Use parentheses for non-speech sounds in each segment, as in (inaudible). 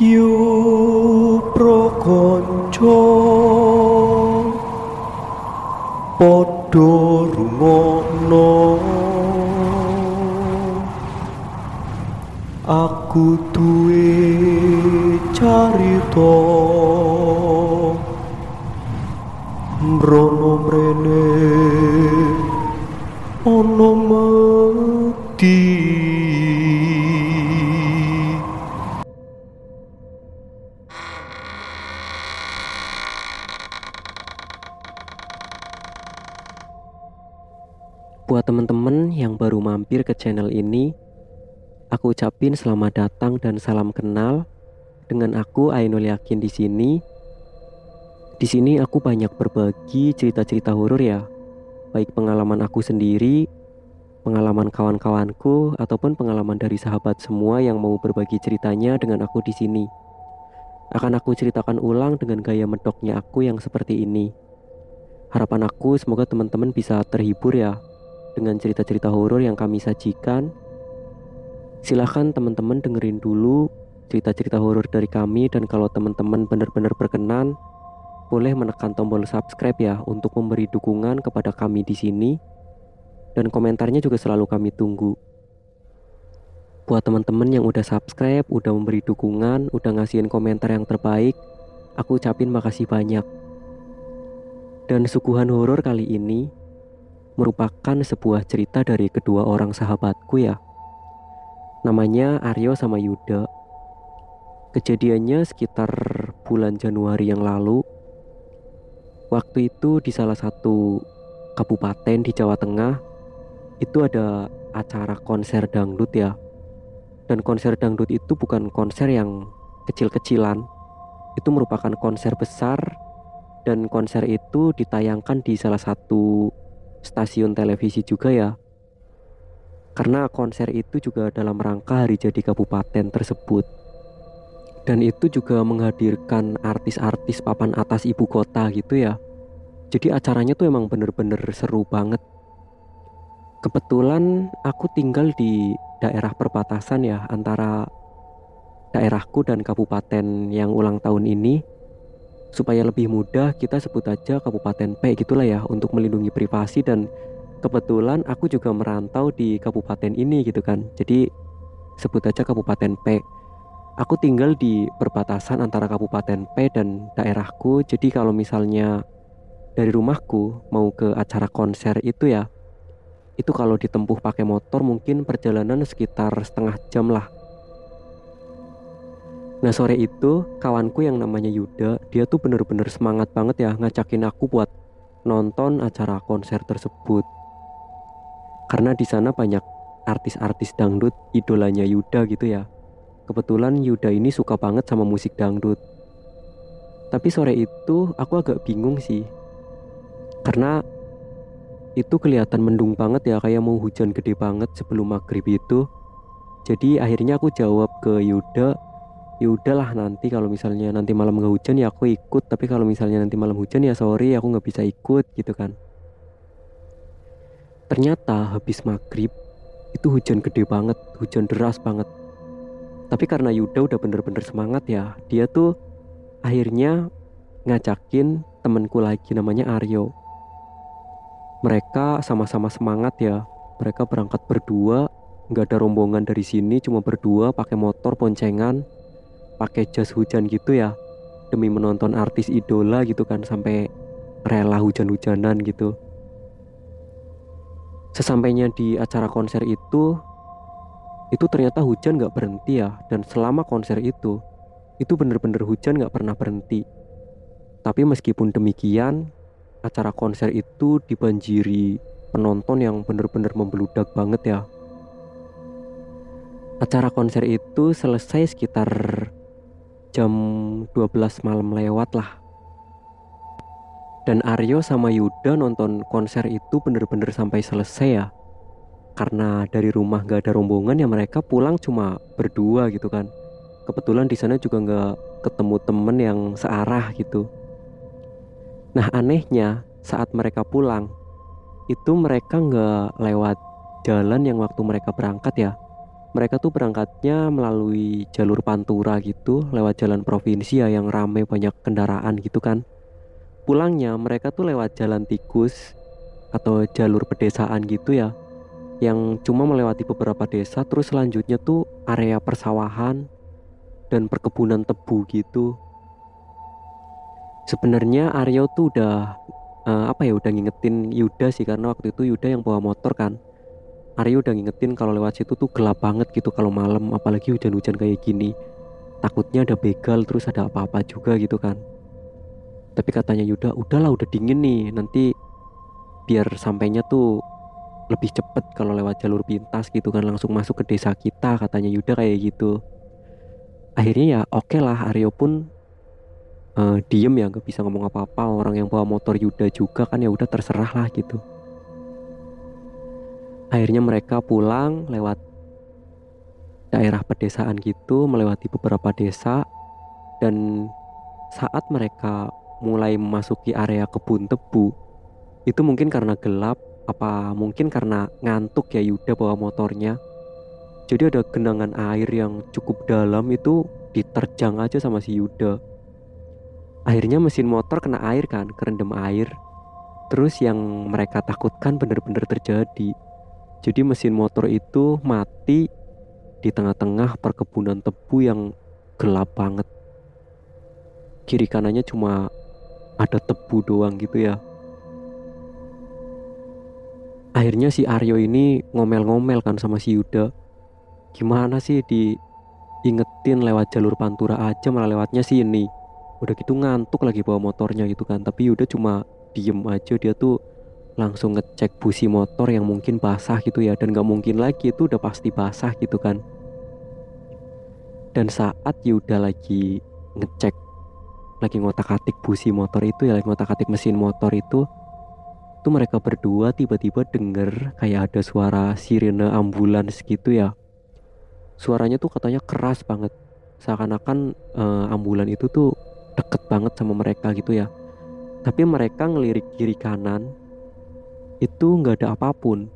Yu prokonco padha rumono aku duwe carita. Mrono mrene ana mati. Buat teman-teman yang baru mampir ke channel ini, aku ucapin selamat datang dan salam kenal dengan aku Ainul Yakin di sini. Di sini aku banyak berbagi cerita-cerita horor ya, baik pengalaman aku sendiri, pengalaman kawan-kawanku ataupun pengalaman dari sahabat semua yang mau berbagi ceritanya dengan aku di sini. Akan aku ceritakan ulang dengan gaya medoknya aku yang seperti ini. Harapan aku semoga teman-teman bisa terhibur ya dengan cerita-cerita horor yang kami sajikan. Silahkan teman-teman dengerin dulu cerita-cerita horor dari kami dan kalau teman-teman benar-benar berkenan, boleh menekan tombol subscribe ya untuk memberi dukungan kepada kami di sini. Dan komentarnya juga selalu kami tunggu. Buat teman-teman yang udah subscribe, udah memberi dukungan, udah ngasihin komentar yang terbaik, aku ucapin makasih banyak. Dan suguhan horor kali ini merupakan sebuah cerita dari kedua orang sahabatku ya. Namanya Aryo sama Yuda. Kejadiannya sekitar bulan Januari yang lalu. Waktu itu di salah satu kabupaten di Jawa Tengah itu ada acara konser dangdut ya. Dan konser dangdut itu bukan konser yang kecil-kecilan. Itu merupakan konser besar dan konser itu ditayangkan di salah satu stasiun televisi juga ya. Karena konser itu juga dalam rangka hari jadi kabupaten tersebut. Dan itu juga menghadirkan artis-artis papan atas ibu kota gitu ya. Jadi acaranya tuh emang bener-bener seru banget. Kebetulan aku tinggal di daerah perbatasan ya antara daerahku dan kabupaten yang ulang tahun ini supaya lebih mudah kita sebut aja Kabupaten P gitulah ya untuk melindungi privasi dan kebetulan aku juga merantau di kabupaten ini gitu kan. Jadi sebut aja Kabupaten P. Aku tinggal di perbatasan antara Kabupaten P dan daerahku. Jadi kalau misalnya dari rumahku mau ke acara konser itu ya itu kalau ditempuh pakai motor mungkin perjalanan sekitar setengah jam lah Nah sore itu kawanku yang namanya Yuda Dia tuh bener-bener semangat banget ya ngajakin aku buat nonton acara konser tersebut. Karena di sana banyak artis-artis dangdut idolanya Yuda gitu ya. Kebetulan Yuda ini suka banget sama musik dangdut. Tapi sore itu aku agak bingung sih. Karena itu kelihatan mendung banget ya kayak mau hujan gede banget sebelum maghrib itu. Jadi akhirnya aku jawab ke Yuda ya udahlah nanti kalau misalnya nanti malam nggak hujan ya aku ikut tapi kalau misalnya nanti malam hujan ya sorry aku nggak bisa ikut gitu kan. Ternyata habis maghrib itu hujan gede banget hujan deras banget. Tapi karena Yuda udah bener-bener semangat ya dia tuh akhirnya ngajakin temenku lagi namanya Aryo. Mereka sama-sama semangat ya mereka berangkat berdua nggak ada rombongan dari sini cuma berdua pakai motor poncengan pakai jas hujan gitu ya demi menonton artis idola gitu kan sampai rela hujan-hujanan gitu. Sesampainya di acara konser itu, itu ternyata hujan gak berhenti ya. Dan selama konser itu, itu bener-bener hujan gak pernah berhenti. Tapi meskipun demikian, acara konser itu dibanjiri penonton yang bener-bener membeludak banget ya. Acara konser itu selesai sekitar jam 12 malam lewat lah. Dan Aryo sama Yuda nonton konser itu bener-bener sampai selesai ya. Karena dari rumah gak ada rombongan ya mereka pulang cuma berdua gitu kan. Kebetulan di sana juga gak ketemu temen yang searah gitu. Nah anehnya saat mereka pulang itu mereka nggak lewat jalan yang waktu mereka berangkat ya, mereka tuh berangkatnya melalui jalur pantura gitu lewat jalan provinsi ya yang rame banyak kendaraan gitu kan. Pulangnya mereka tuh lewat jalan tikus atau jalur pedesaan gitu ya yang cuma melewati beberapa desa terus selanjutnya tuh area persawahan dan perkebunan tebu gitu. Sebenarnya Aryo tuh udah uh, apa ya udah ngingetin Yuda sih karena waktu itu Yuda yang bawa motor kan Aryo udah ngingetin kalau lewat situ tuh gelap banget gitu kalau malam apalagi hujan-hujan kayak gini. Takutnya ada begal terus ada apa-apa juga gitu kan. Tapi katanya Yuda udahlah udah dingin nih nanti biar sampainya tuh lebih cepet kalau lewat jalur pintas gitu kan langsung masuk ke desa kita katanya Yuda kayak gitu. Akhirnya ya oke okay lah Aryo pun uh, diem ya nggak bisa ngomong apa-apa. Orang yang bawa motor Yuda juga kan ya udah terserah lah gitu akhirnya mereka pulang lewat daerah pedesaan gitu melewati beberapa desa dan saat mereka mulai memasuki area kebun tebu itu mungkin karena gelap apa mungkin karena ngantuk ya Yuda bawa motornya. Jadi ada genangan air yang cukup dalam itu diterjang aja sama si Yuda. Akhirnya mesin motor kena air kan kerendam air. Terus yang mereka takutkan benar-benar terjadi jadi mesin motor itu mati di tengah-tengah perkebunan tebu yang gelap banget. Kiri kanannya cuma ada tebu doang gitu ya. Akhirnya si Aryo ini ngomel-ngomel kan sama si Yuda. Gimana sih diingetin lewat jalur pantura aja malah lewatnya sini. Udah gitu ngantuk lagi bawa motornya gitu kan. Tapi Yuda cuma diem aja dia tuh langsung ngecek busi motor yang mungkin basah gitu ya dan gak mungkin lagi itu udah pasti basah gitu kan. Dan saat Yuda lagi ngecek lagi ngotak-atik busi motor itu ya lagi ngotak-atik mesin motor itu tuh mereka berdua tiba-tiba denger kayak ada suara sirene ambulans gitu ya. Suaranya tuh katanya keras banget. Seakan-akan uh, ambulan itu tuh deket banget sama mereka gitu ya. Tapi mereka ngelirik kiri kanan itu nggak ada apa pun.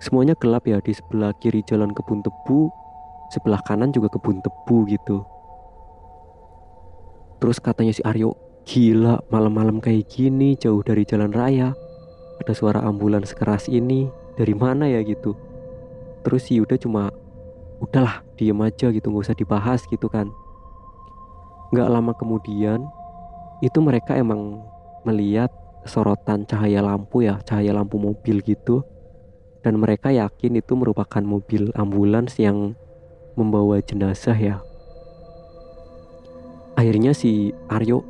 Semuanya gelap ya di sebelah kiri jalan kebun tebu, sebelah kanan juga kebun tebu gitu. Terus katanya si Aryo, gila malam-malam kayak gini jauh dari jalan raya. Ada suara ambulans keras ini, dari mana ya gitu. Terus si Yuda cuma, udahlah diem aja gitu, nggak usah dibahas gitu kan. Nggak lama kemudian, itu mereka emang melihat sorotan cahaya lampu ya, cahaya lampu mobil gitu. Dan mereka yakin itu merupakan mobil ambulans yang membawa jenazah ya. Akhirnya si Aryo,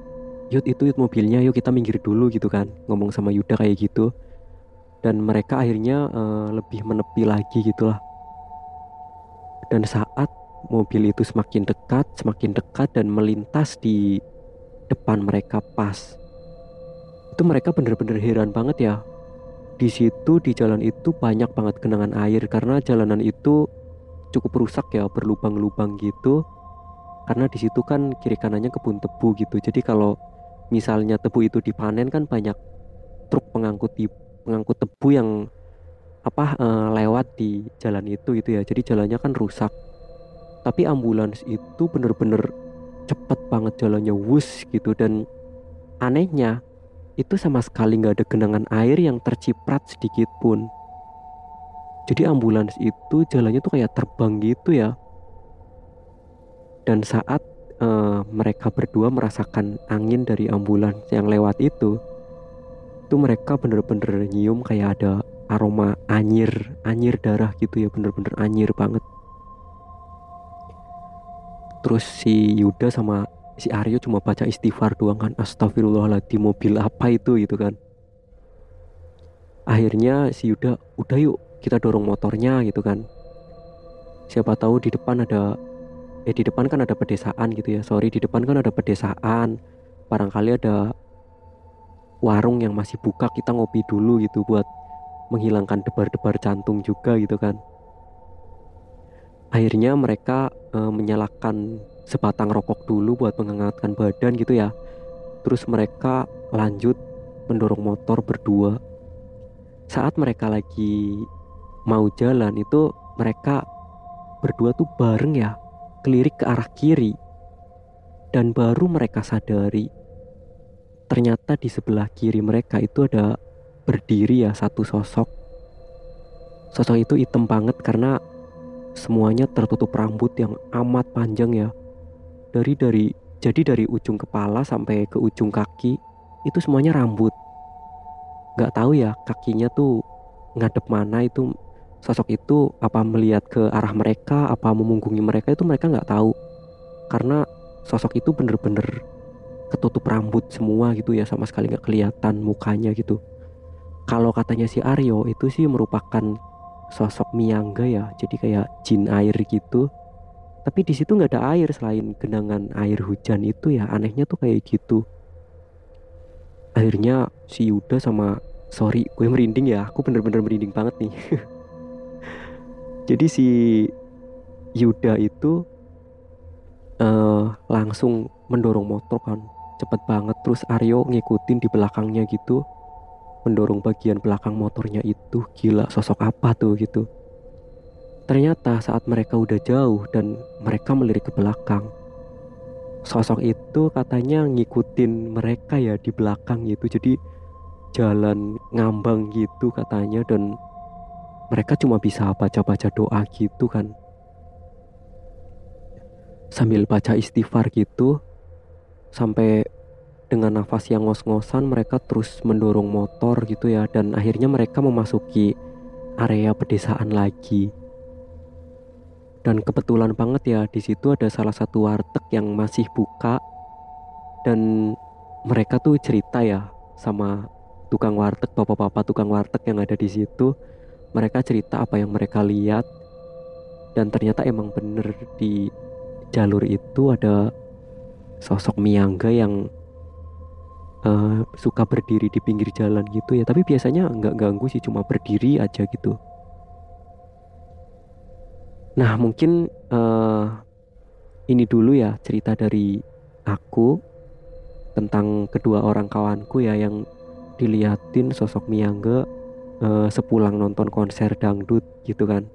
yuk itu yuk mobilnya, yuk kita minggir dulu gitu kan, ngomong sama Yuda kayak gitu. Dan mereka akhirnya uh, lebih menepi lagi gitulah. Dan saat mobil itu semakin dekat, semakin dekat dan melintas di depan mereka pas itu mereka bener-bener heran banget ya. Di situ di jalan itu banyak banget genangan air karena jalanan itu cukup rusak ya berlubang-lubang gitu. Karena di situ kan kiri kanannya kebun tebu gitu. Jadi kalau misalnya tebu itu dipanen kan banyak truk pengangkut pengangkut tebu yang apa e, lewat di jalan itu gitu ya. Jadi jalannya kan rusak. Tapi ambulans itu bener-bener cepet banget jalannya wus gitu. Dan anehnya itu sama sekali nggak ada genangan air yang terciprat sedikit pun. Jadi ambulans itu jalannya tuh kayak terbang gitu ya. Dan saat uh, mereka berdua merasakan angin dari ambulans yang lewat itu, itu mereka bener-bener nyium kayak ada aroma anyir, anyir darah gitu ya, bener-bener anyir banget. Terus si Yuda sama si Aryo cuma baca istighfar doang kan. Astagfirullahaladzim mobil apa itu gitu kan. Akhirnya si Yuda udah yuk kita dorong motornya gitu kan. Siapa tahu di depan ada eh di depan kan ada pedesaan gitu ya. Sorry di depan kan ada pedesaan. Barangkali ada warung yang masih buka kita ngopi dulu gitu buat menghilangkan debar-debar jantung juga gitu kan. Akhirnya mereka e, menyalakan sebatang rokok dulu buat menghangatkan badan gitu ya. Terus mereka lanjut mendorong motor berdua. Saat mereka lagi mau jalan itu mereka berdua tuh bareng ya kelirik ke arah kiri dan baru mereka sadari ternyata di sebelah kiri mereka itu ada berdiri ya satu sosok sosok itu hitam banget karena semuanya tertutup rambut yang amat panjang ya dari dari jadi dari ujung kepala sampai ke ujung kaki itu semuanya rambut. Nggak tahu ya kakinya tuh ngadep mana itu sosok itu apa melihat ke arah mereka apa memunggungi mereka itu mereka nggak tahu. Karena sosok itu bener-bener ketutup rambut semua gitu ya sama sekali nggak kelihatan mukanya gitu. Kalau katanya si Aryo itu sih merupakan sosok Miyangga ya jadi kayak jin air gitu tapi di situ nggak ada air selain genangan air hujan itu ya anehnya tuh kayak gitu. Akhirnya si Yuda sama sorry gue merinding ya aku bener-bener merinding banget nih. (laughs) Jadi si Yuda itu uh, langsung mendorong motor kan cepet banget. Terus Aryo ngikutin di belakangnya gitu mendorong bagian belakang motornya itu. Gila sosok apa tuh gitu ternyata saat mereka udah jauh dan mereka melirik ke belakang sosok itu katanya ngikutin mereka ya di belakang gitu. Jadi jalan ngambang gitu katanya dan mereka cuma bisa baca-baca doa gitu kan. Sambil baca istighfar gitu sampai dengan nafas yang ngos-ngosan mereka terus mendorong motor gitu ya. Dan akhirnya mereka memasuki area pedesaan lagi dan kebetulan banget ya di situ ada salah satu warteg yang masih buka. Dan mereka tuh cerita ya sama tukang warteg bapak-bapak tukang warteg yang ada di situ. Mereka cerita apa yang mereka lihat. Dan ternyata emang bener di jalur itu ada sosok Miyangga yang uh, suka berdiri di pinggir jalan gitu ya. Tapi biasanya nggak ganggu sih cuma berdiri aja gitu Nah, mungkin uh, ini dulu ya cerita dari aku tentang kedua orang kawanku ya yang diliatin sosok Miyangga uh, sepulang nonton konser dangdut gitu kan.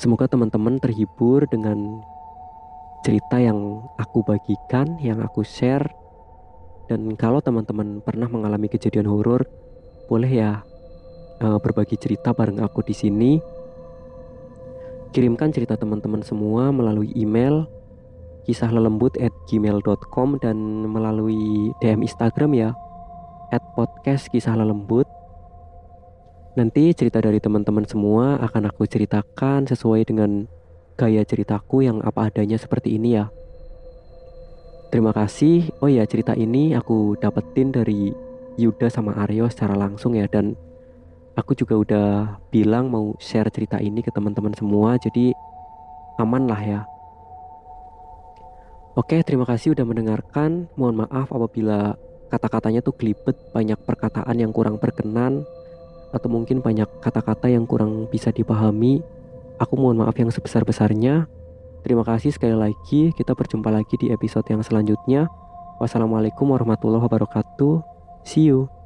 Semoga teman-teman terhibur dengan cerita yang aku bagikan, yang aku share. Dan kalau teman-teman pernah mengalami kejadian horor, boleh ya uh, berbagi cerita bareng aku di sini Kirimkan cerita teman-teman semua melalui email kisah lelembut at gmail.com dan melalui DM Instagram ya at podcast kisah lelembut nanti cerita dari teman-teman semua akan aku ceritakan sesuai dengan gaya ceritaku yang apa adanya seperti ini ya. Terima kasih. Oh ya cerita ini aku dapetin dari Yuda sama Aryo secara langsung ya dan aku juga udah bilang mau share cerita ini ke teman-teman semua jadi aman lah ya. Oke terima kasih udah mendengarkan. Mohon maaf apabila kata-katanya tuh gelibet Banyak perkataan yang kurang berkenan Atau mungkin banyak kata-kata yang kurang bisa dipahami. Aku mohon maaf yang sebesar-besarnya. Terima kasih sekali lagi. Kita berjumpa lagi di episode yang selanjutnya. Wassalamualaikum warahmatullahi wabarakatuh. See you